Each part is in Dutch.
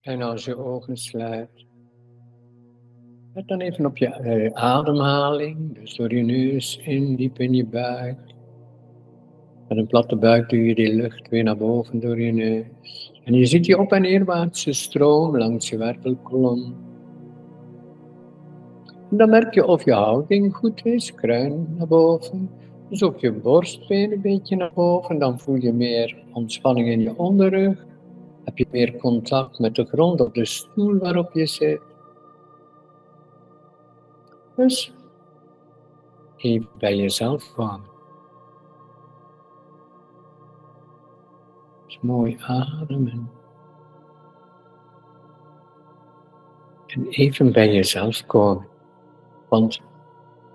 En als je ogen sluit, let dan even op je eh, ademhaling. Dus door je neus in, diep in je buik. Met een platte buik doe je die lucht weer naar boven door je neus. En je ziet die op- en neerwaartse stroom langs je wervelkolom. En dan merk je of je houding goed is, kruin naar boven. Dus ook je borstbeen een beetje naar boven. Dan voel je meer ontspanning in je onderrug. Heb je meer contact met de grond of de stoel waarop je zit. Dus even bij jezelf komen. Dus mooi ademen. En even bij jezelf komen. Want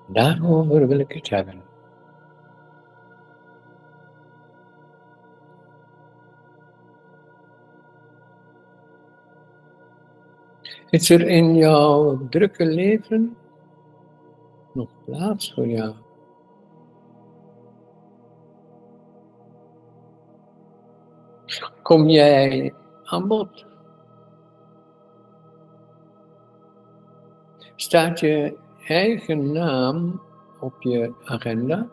daarover wil ik het hebben. Is er in jouw drukke leven nog plaats voor jou? Kom jij aan bod? Staat je eigen naam op je agenda?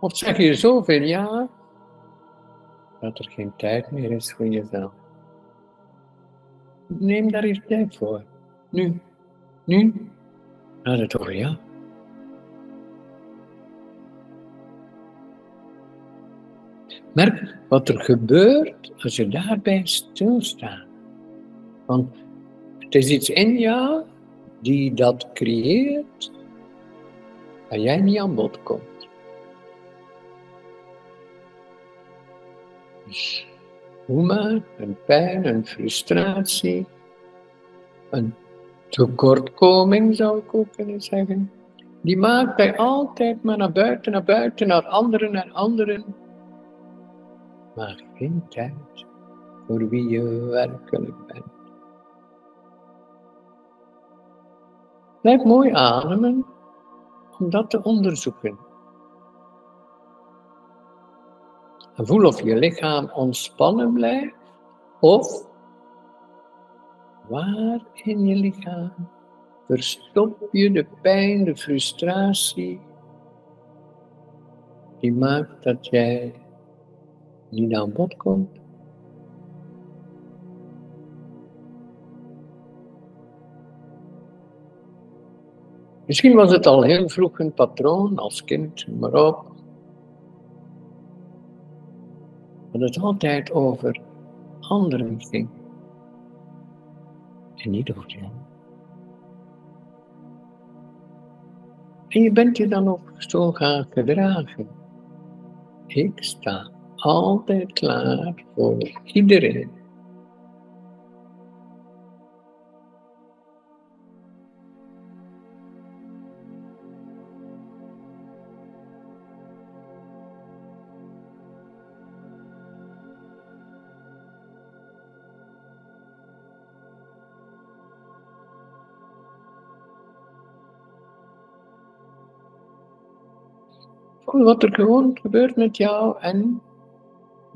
Of zeg je zoveel ja dat er geen tijd meer is voor jezelf? Neem daar eens tijd voor. Nu. Nu gaat het jou. Merk wat er gebeurt als je daarbij stilstaat. Want het is iets in jou die dat creëert, waar jij niet aan bod komt. Hoe een pijn, een frustratie, een tekortkoming zou ik ook kunnen zeggen. Die maakt hij altijd maar naar buiten, naar buiten, naar anderen, naar anderen. Maar geen tijd voor wie je werkelijk bent. Blijf mooi ademen om dat te onderzoeken. Voel of je lichaam ontspannen blijft of waar in je lichaam verstop je de pijn, de frustratie die maakt dat jij niet aan bod komt. Misschien was het al heel vroeg een patroon, als kind, maar op. Dat het altijd over anderen ging. En niet over jou. En je bent je dan ook zo gaan gedragen. Ik sta altijd klaar voor iedereen. Wat er gewoon gebeurt met jou en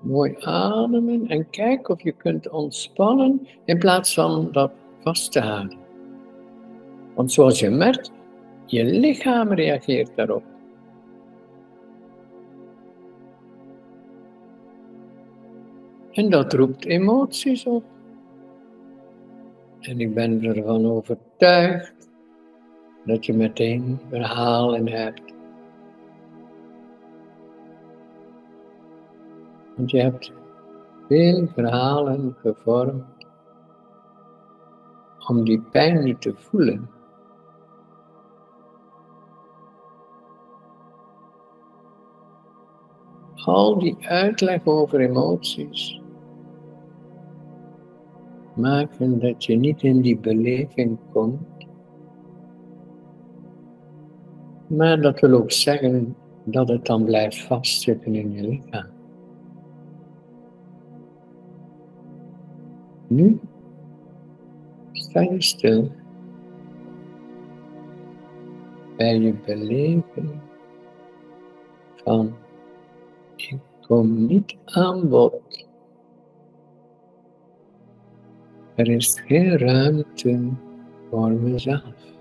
mooi ademen en kijk of je kunt ontspannen in plaats van dat vast te houden. Want zoals je merkt, je lichaam reageert daarop. En dat roept emoties op. En ik ben ervan overtuigd dat je meteen verhalen hebt Want je hebt veel verhalen gevormd om die pijn niet te voelen. Al die uitleg over emoties maken dat je niet in die beleving komt. Maar dat wil ook zeggen dat het dan blijft vastzitten in je lichaam. Nu sta je stil bij je beleving van ik Kom niet aan bod. Er is geen ruimte voor mezelf.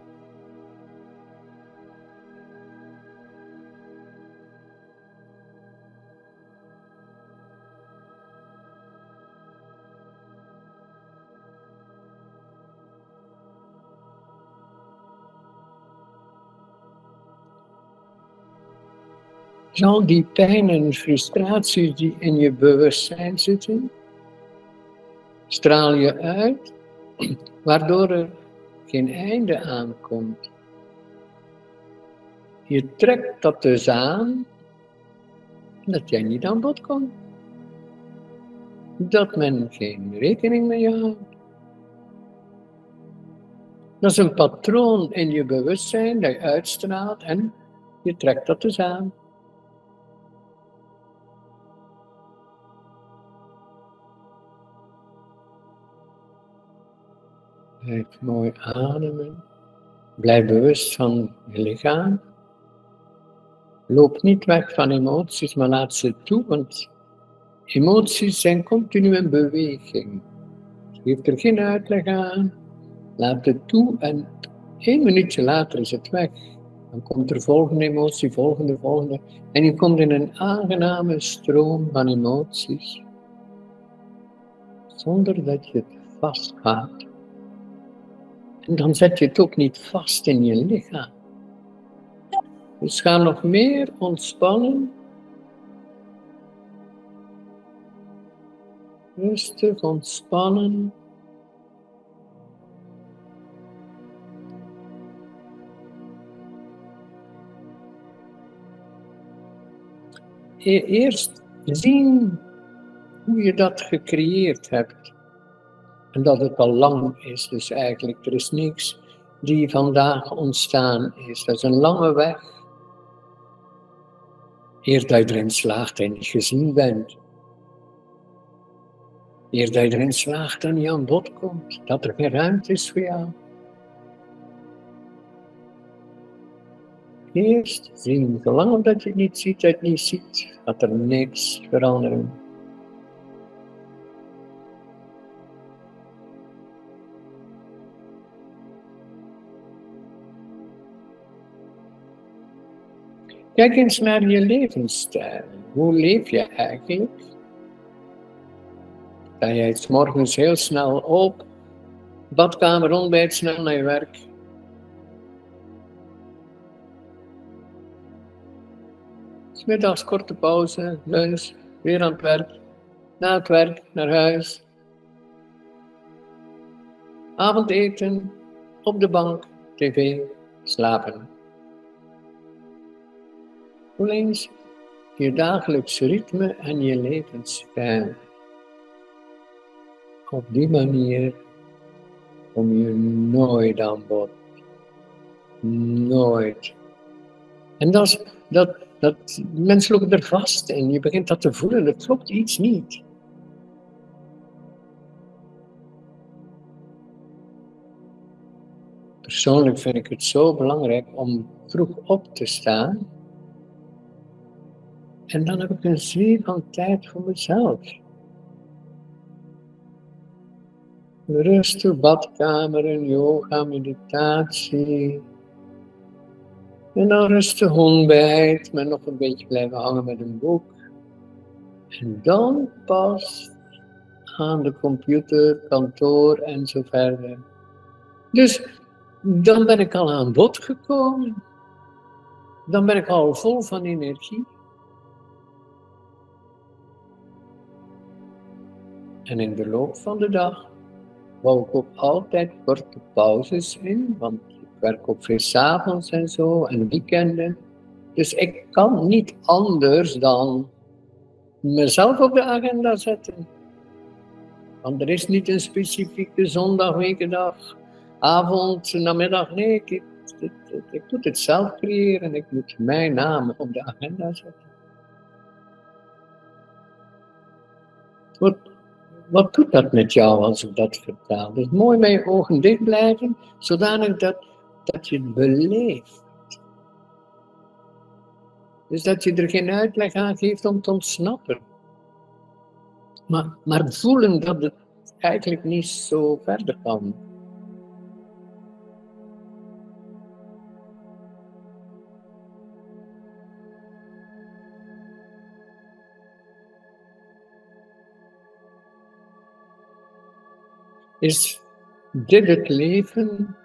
Zal die pijn en frustraties die in je bewustzijn zitten, straal je uit, waardoor er geen einde aankomt. Je trekt dat dus aan, dat jij niet aan bod komt. Dat men geen rekening met je houdt. Dat is een patroon in je bewustzijn dat je uitstraalt en je trekt dat dus aan. Blijf mooi ademen. Blijf bewust van je lichaam. Loop niet weg van emoties, maar laat ze toe, want emoties zijn continu in beweging. Geef er geen uitleg aan. Laat het toe en één minuutje later is het weg. Dan komt er volgende emotie, volgende, volgende. En je komt in een aangename stroom van emoties. Zonder dat je het vasthoudt. En dan zet je het ook niet vast in je lichaam. Dus ga nog meer ontspannen. Rustig ontspannen. E-, eerst zien hoe je dat gecreëerd hebt. En dat het al lang is, dus eigenlijk er is niks die vandaag ontstaan is. Dat is een lange weg. Eer dat je erin slaagt en niet gezien bent. Eer dat je erin slaagt en je aan bod komt. Dat er geen ruimte is voor jou. Eerst zien, zolang dat je het niet ziet, dat je het niet ziet, gaat er niks veranderen. Kijk eens naar je levensstijl. Hoe leef je eigenlijk? Ga jij s morgens heel snel op, badkamer, ontbijt, snel naar je werk? Smiddags korte pauze, lunch, weer aan het werk. Na het werk, naar huis. Avondeten, op de bank, tv, slapen. Voel je dagelijkse ritme en je levensstijl. Op die manier kom je nooit aan bod. Nooit. En dat, dat, dat, mensen lopen er vast in. Je begint dat te voelen. Er klopt iets niet. Persoonlijk vind ik het zo belangrijk om vroeg op te staan en dan heb ik een zee van tijd voor mezelf. Rustig badkamer en yoga, meditatie. En dan rustig ontbijt, maar nog een beetje blijven hangen met een boek. En dan pas aan de computer, kantoor en zo verder. Dus dan ben ik al aan bod gekomen. Dan ben ik al vol van energie. En in de loop van de dag bouw ik ook altijd korte pauzes in, want ik werk ook veel s'avonds en zo en weekenden. Dus ik kan niet anders dan mezelf op de agenda zetten. Want er is niet een specifieke zondag, wekendag, avond, namiddag. Nee, ik, moet het zelf creëren. Ik moet mijn naam op de agenda zetten. Goed wat doet dat met jou als ik dat vertaal? Dus mooi met je ogen dicht blijven, zodanig dat, dat je het beleeft. Dus dat je er geen uitleg aan geeft om te ontsnappen. Maar, maar voelen dat het eigenlijk niet zo verder kan. Is dit het leven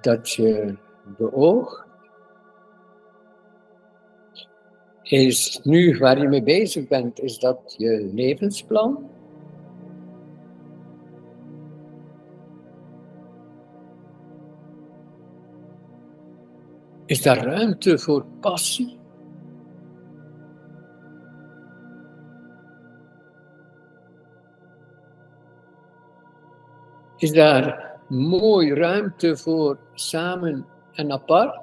dat je beoogt? Is nu waar je mee bezig bent, is dat je levensplan? Is daar ruimte voor passie? Is daar mooi ruimte voor samen en apart?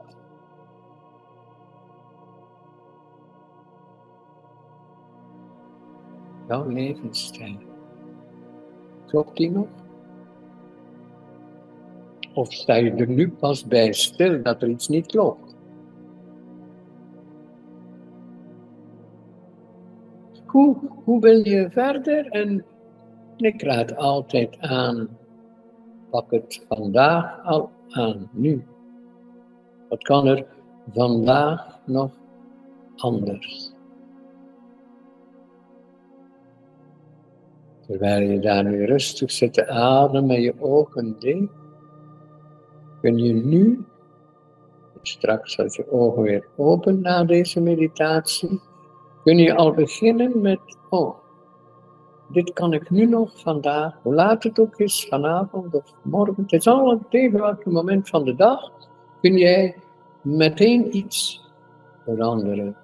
Jouw levensstijl. Klopt die nog? Of sta je er nu pas bij stil dat er iets niet klopt? Hoe, hoe wil je verder? En ik raad altijd aan, pak het vandaag al aan, nu. Wat kan er vandaag nog anders? Terwijl je daar nu rustig zit te ademen je ogen dicht, kun je nu, straks als je ogen weer open na deze meditatie, kun je al beginnen met, oh, dit kan ik nu nog vandaag, hoe laat het ook is, vanavond of morgen, het is al tegen welk moment van de dag, kun jij meteen iets veranderen.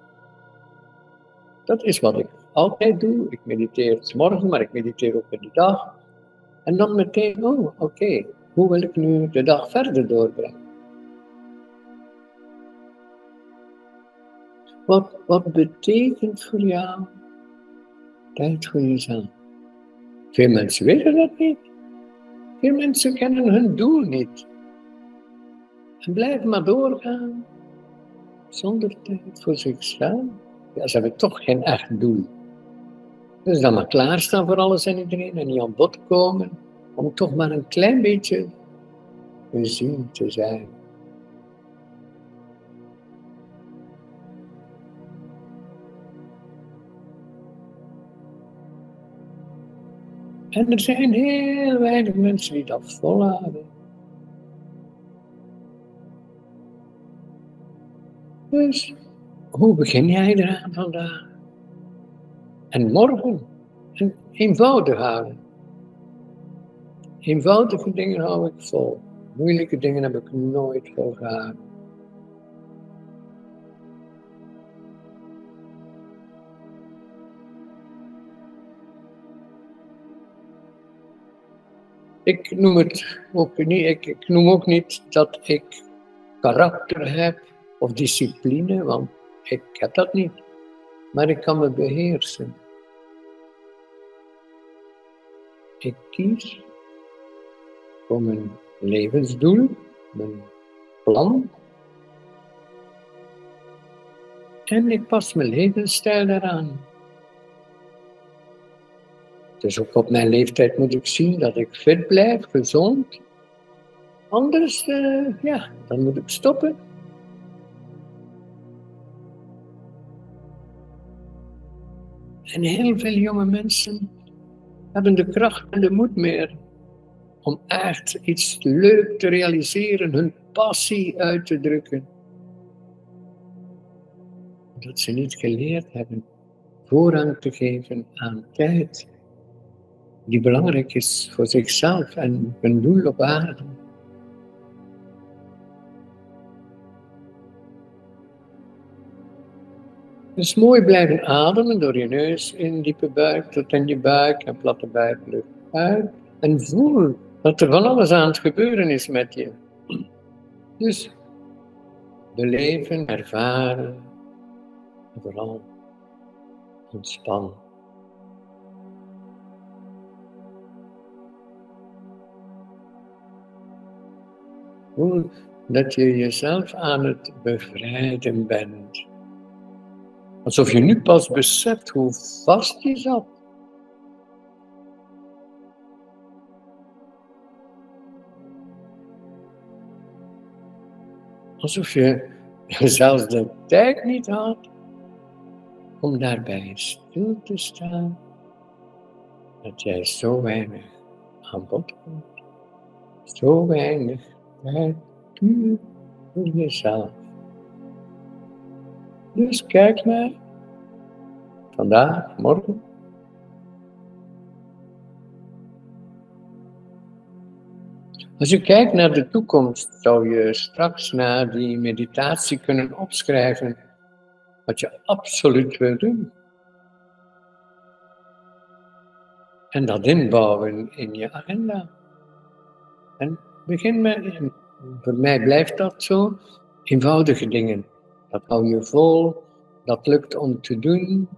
Dat is wat ik altijd doe. Ik mediteer s morgen, maar ik mediteer ook in de dag. En dan meteen, oh, oké, hoe wil ik nu de dag verder doorbrengen? Wat, wat betekent voor jou tijd voor jezelf? Veel mensen weten dat niet. Veel mensen kennen hun doel niet. En blijven maar doorgaan zonder tijd voor zichzelf. Ja, ze hebben toch geen echt doel. Dus dan maar klaarstaan voor alles en iedereen en niet aan bod komen om toch maar een klein beetje gezien te zijn. En er zijn heel weinig mensen die dat volhouden. Dus hoe begin jij eraan vandaag? En morgen? En eenvoudig houden. Eenvoudige dingen hou ik vol. Moeilijke dingen heb ik nooit volgehouden. Ik noem het ook niet, ik, ik noem ook niet dat ik karakter heb of discipline, want ik heb dat niet. Maar ik kan me beheersen. Ik kies voor mijn levensdoel, mijn plan. En ik pas mijn levensstijl eraan. Dus ook op mijn leeftijd moet ik zien dat ik fit blijf, gezond. Anders, uh, ja, dan moet ik stoppen. En heel veel jonge mensen hebben de kracht en de moed meer om echt iets leuk te realiseren, hun passie uit te drukken. Dat ze niet geleerd hebben voorrang te geven aan tijd, die belangrijk is voor zichzelf en hun doel op aarde. Dus mooi blijven ademen door je neus in diepe buik tot in je buik en platte buiklucht uit. En voel dat er van alles aan het gebeuren is met je. Dus beleven, ervaren, en vooral ontspannen. Voel dat je jezelf aan het bevrijden bent Alsof je nu pas beseft hoe vast je zat. Alsof je zelfs de tijd niet had om daarbij stil te staan dat jij zo weinig aan bod komt. Zo weinig tijd puur voor jezelf. Dus kijk maar, vandaag, morgen. Als je kijkt naar de toekomst, zou je straks na die meditatie kunnen opschrijven wat je absoluut wil doen. En dat inbouwen in je agenda. En begin met, voor mij blijft dat zo, eenvoudige dingen. Dat hou je vol, dat lukt om te doen.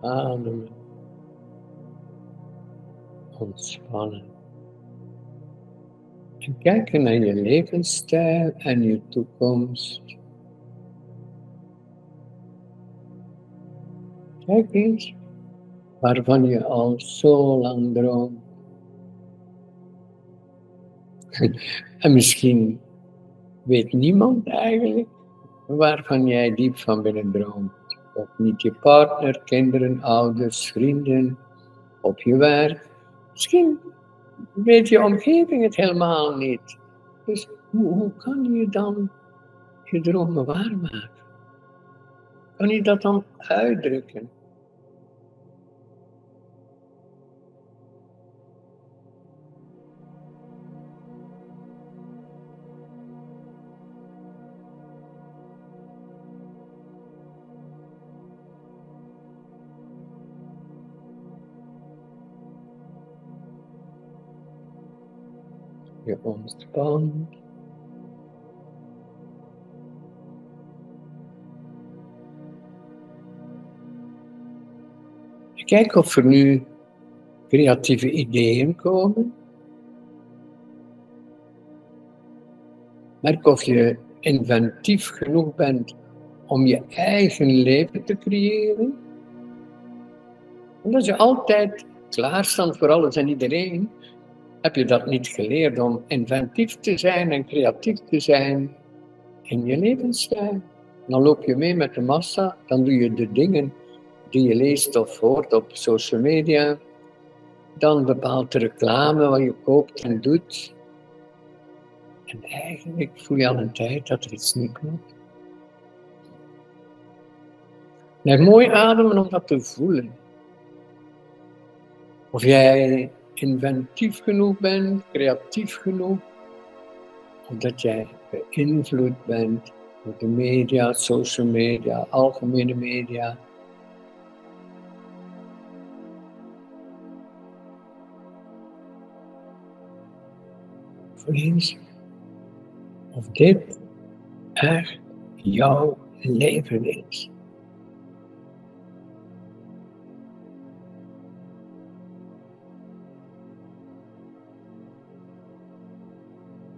Ademen. Ontspannen. En kijken naar je levensstijl en je toekomst. Kijk eens waarvan je al zo lang droomt. en misschien weet niemand eigenlijk waarvan jij diep van binnen droomt. Of niet je partner, kinderen, ouders, vrienden, op je werk. Misschien weet je omgeving het helemaal niet. Dus hoe, hoe kan je dan je dromen waarmaken? Kan je dat dan uitdrukken? Je ontspant. Kijk of er nu creatieve ideeën komen. Merk of je inventief genoeg bent om je eigen leven te creëren. Omdat je altijd klaarstaat voor alles en iedereen, heb je dat niet geleerd om inventief te zijn en creatief te zijn in je levensstijl? Dan loop je mee met de massa, dan doe je de dingen die je leest of hoort op social media. Dan bepaalt de reclame wat je koopt en doet. En eigenlijk voel je al een tijd dat er iets niet klopt. Blijf mooi ademen om dat te voelen. Of jij inventief genoeg bent, creatief genoeg, omdat jij beïnvloed bent door de media, social media, algemene media. Voel of dit echt jouw leven is.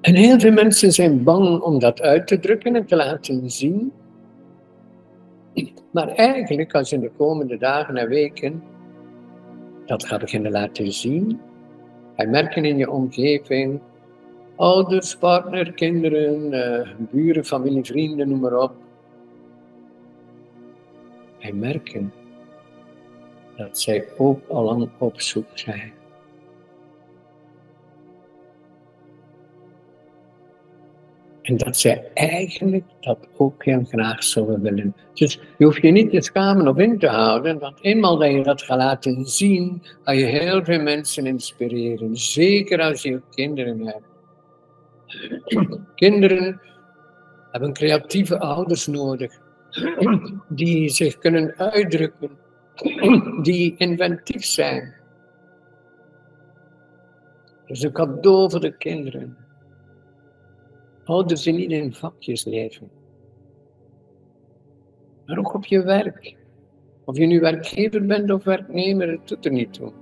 En heel veel mensen zijn bang om dat uit te drukken en te laten zien. Maar eigenlijk, als je in de komende dagen en weken dat gaat beginnen laten zien, je merken in je omgeving, ouders, partner, kinderen, uh, buren, familie, vrienden, noem maar op. Je merken dat zij ook al aan op zoek zijn En dat zij eigenlijk dat ook heel graag zouden willen. Dus je hoeft je niet te schamen of in te houden, want eenmaal dat je dat gaat laten zien, ga je heel veel mensen inspireren. Zeker als je kinderen hebt. Kinderen hebben creatieve ouders nodig, die zich kunnen uitdrukken, die inventief zijn. Dus een cadeau voor de kinderen. Houden ze niet in vakjes leven. Maar ook op je werk. Of je nu werkgever bent of werknemer, het doet er niet toe.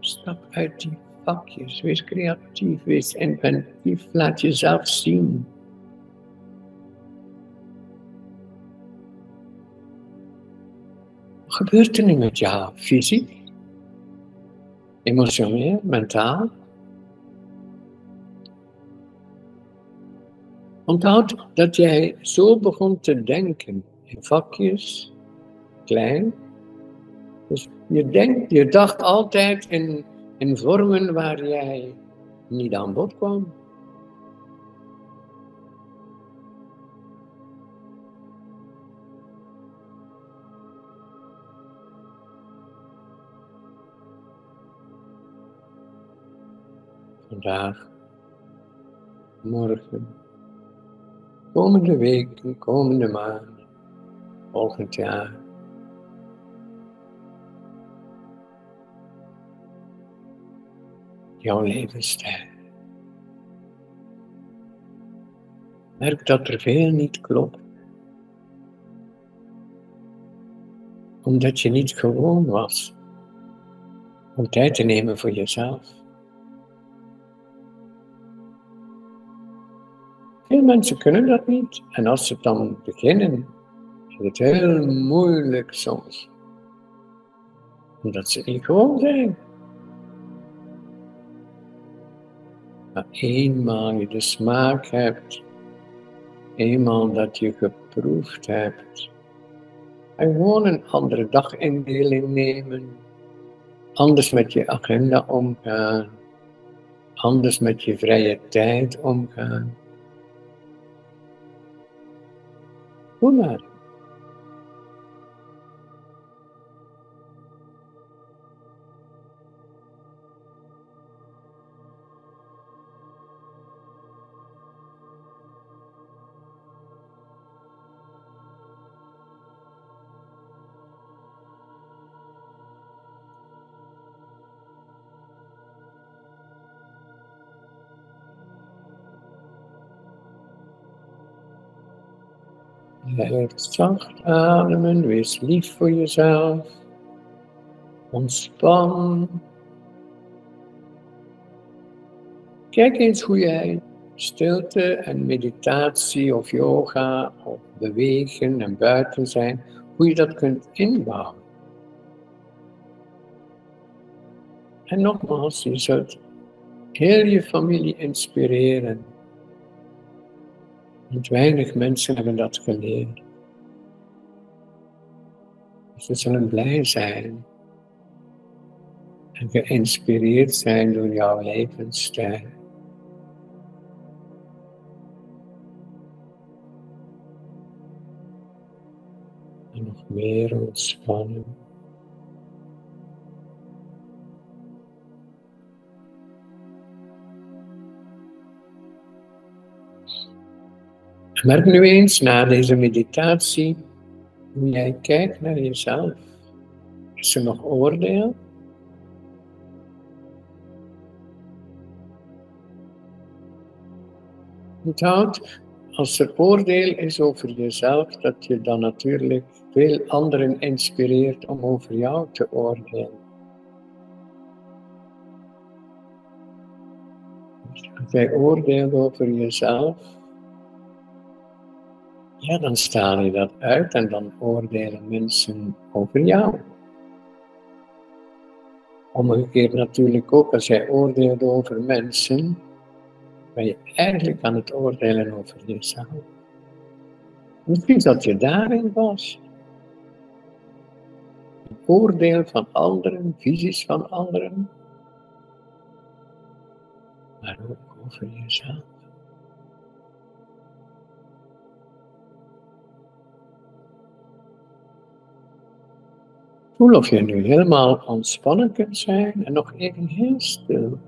Stap uit die vakjes. Wees creatief, wees inventief. Laat jezelf zien. Wat gebeurt er nu met jou? Fysiek? Emotioneel? Mentaal? Onthoud dat jij zo begon te denken in vakjes, klein. Dus je, denkt, je dacht altijd in, in vormen waar jij niet aan bod kwam. Vandaag, morgen, komende weken, komende maanden, volgend jaar. Jouw levensstijl. Merk dat er veel niet klopt. Omdat je niet gewoon was om tijd te nemen voor jezelf. Mensen kunnen dat niet. En als ze dan beginnen, is het heel moeilijk soms. Omdat ze niet gewoon zijn. Maar eenmaal je de smaak hebt, eenmaal dat je geproefd hebt, en gewoon een andere dagindeling nemen, anders met je agenda omgaan, anders met je vrije tijd omgaan Tomēr Heel zacht ademen, wees lief voor jezelf. Ontspan. Kijk eens hoe jij stilte en meditatie of yoga of bewegen en buiten zijn, hoe je dat kunt inbouwen. En nogmaals, je zult heel je familie inspireren want weinig mensen hebben dat geleerd. Ze zullen blij zijn en geïnspireerd zijn door jouw levensstijl. En nog meer ontspannen. Merk nu eens na deze meditatie hoe jij kijkt naar jezelf. Is er nog oordeel? Onthoud, als er oordeel is over jezelf, dat je dan natuurlijk veel anderen inspireert om over jou te oordelen. Als jij oordeelt over jezelf, ja, dan straal je dat uit en dan oordelen mensen over jou. Omgekeerd natuurlijk ook, als jij oordeelt over mensen, ben je eigenlijk aan het oordelen over jezelf. Misschien dat je daarin was. Een oordeel van anderen, visies van anderen, maar ook over jezelf. Voel of je nu helemaal ontspannen kunt zijn en nog even heel stil.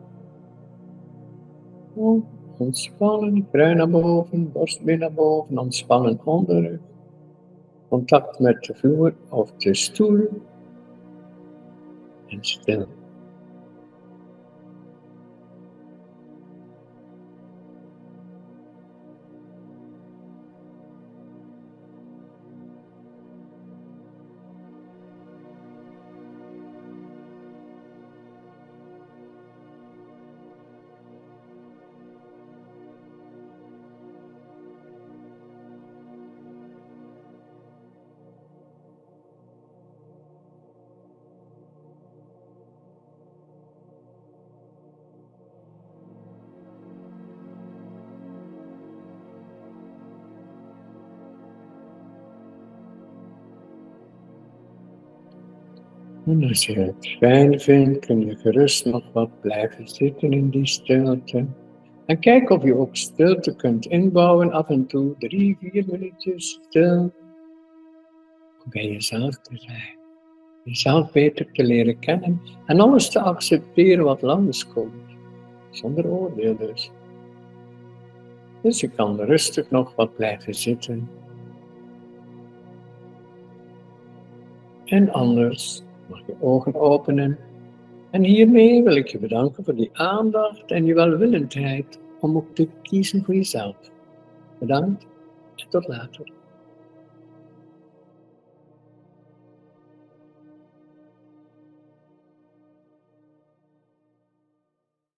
Ontspannen, kruin naar boven, borst weer naar boven, ontspannen onderrug. Contact met de vloer of de stoel. En stil. Als je het fijn vindt, kun je gerust nog wat blijven zitten in die stilte. En kijk of je ook stilte kunt inbouwen af en toe, drie, vier minuutjes stil. Om bij jezelf te zijn. Jezelf beter te leren kennen en alles te accepteren wat langskomt. Zonder oordeel dus. Dus je kan rustig nog wat blijven zitten. En anders mag je ogen openen. En hiermee wil ik je bedanken voor die aandacht en je welwillendheid om ook te kiezen voor jezelf. Bedankt en tot later.